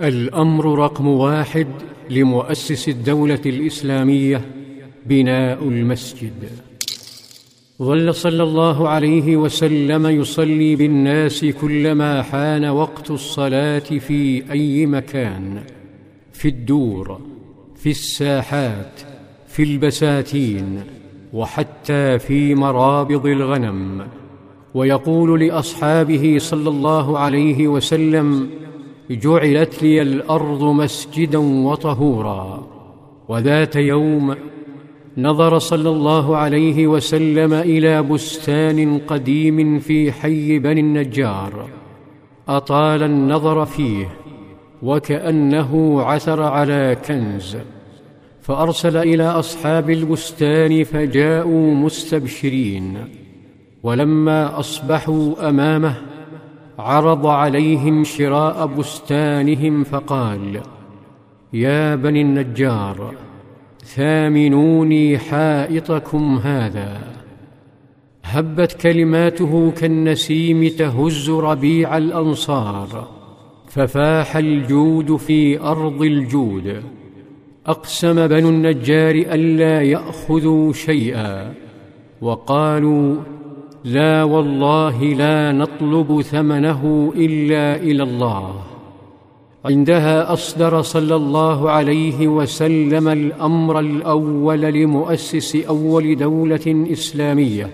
الأمر رقم واحد لمؤسس الدولة الإسلامية بناء المسجد. ظل صلى الله عليه وسلم يصلي بالناس كلما حان وقت الصلاة في أي مكان في الدور في الساحات في البساتين وحتى في مرابض الغنم. ويقول لأصحابه صلى الله عليه وسلم جعلت لي الأرض مسجدا وطهورا وذات يوم نظر صلى الله عليه وسلم إلى بستان قديم في حي بني النجار أطال النظر فيه وكأنه عثر على كنز فأرسل إلى أصحاب البستان فجاءوا مستبشرين ولما أصبحوا أمامه عرض عليهم شراء بستانهم فقال يا بني النجار ثامنوني حائطكم هذا. هبت كلماته كالنسيم تهز ربيع الأنصار ففاح الجود في أرض الجود. أقسم بنو النجار ألا يأخذوا شيئا وقالوا لا والله لا نطلب ثمنه إلا إلى الله. عندها أصدر صلى الله عليه وسلم الأمر الأول لمؤسس أول دولة إسلامية.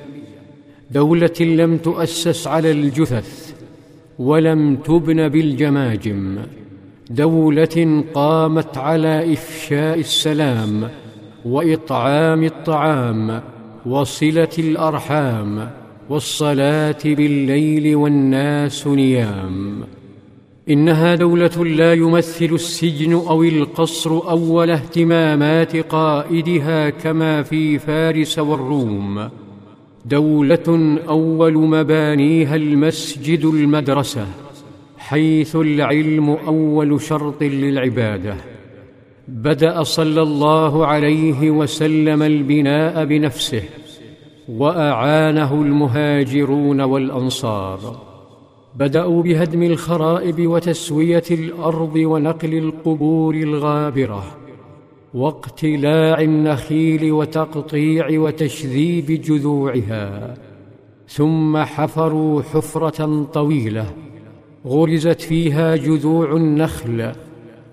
دولة لم تؤسس على الجثث ولم تبن بالجماجم. دولة قامت على إفشاء السلام وإطعام الطعام وصلة الأرحام والصلاة بالليل والناس نيام. إنها دولة لا يمثل السجن أو القصر أول اهتمامات قائدها كما في فارس والروم. دولة أول مبانيها المسجد المدرسة حيث العلم أول شرط للعبادة. بدأ صلى الله عليه وسلم البناء بنفسه. وأعانه المهاجرون والأنصار. بدأوا بهدم الخرائب وتسوية الأرض ونقل القبور الغابرة واقتلاع النخيل وتقطيع وتشذيب جذوعها. ثم حفروا حفرة طويلة غرزت فيها جذوع النخل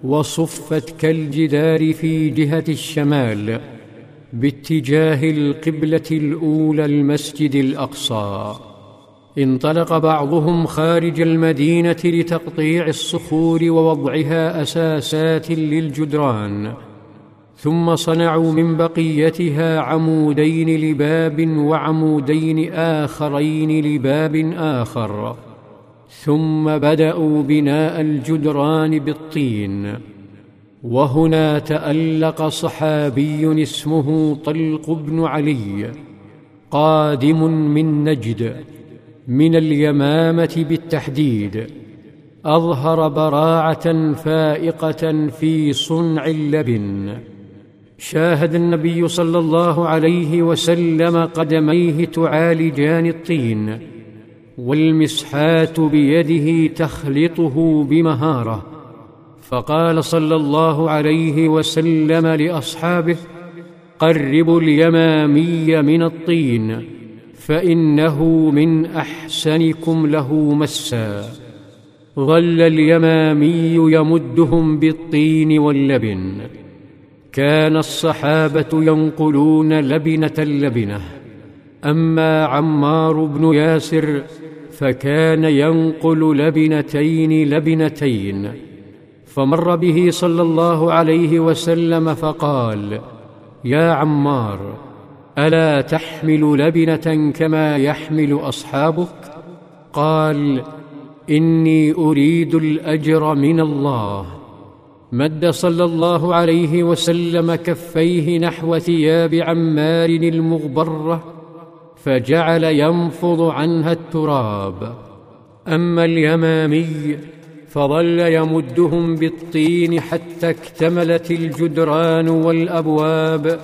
وصفت كالجدار في جهة الشمال. باتجاه القبلة الأولى المسجد الأقصى. انطلق بعضهم خارج المدينة لتقطيع الصخور ووضعها أساسات للجدران ثم صنعوا من بقيتها عمودين لباب وعمودين آخرين لباب آخر ثم بدأوا بناء الجدران بالطين. وهنا تألق صحابي اسمه طلق بن علي قادم من نجد من اليمامة بالتحديد. أظهر براعة فائقة في صنع اللبن. شاهد النبي صلى الله عليه وسلم قدميه تعالجان الطين والمسحات بيده تخلطه بمهارة. فقال صلى الله عليه وسلم لأصحابه قربوا اليمامي من الطين فإنه من أحسنكم له مسا. ظل اليمامي يمدهم بالطين واللبن. كان الصحابة ينقلون لبنة لبنه أما عمار بن ياسر فكان ينقل لبنتين لبنتين. فمر به صلى الله عليه وسلم فقال يا عمار ألا تحمل لبنة كما يحمل أصحابك؟ قال إني أريد الأجر من الله. مد صلى الله عليه وسلم كفيه نحو ثياب عمار المغبرة فجعل ينفض عنها التراب. أما اليمامي فظل يمدهم بالطين حتى اكتملت الجدران والأبواب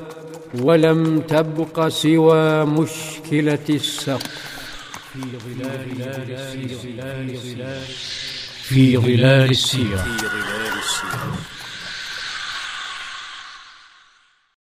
ولم تبق سوى مشكلة السقف. في ظلال السيرة. في ظلال السيره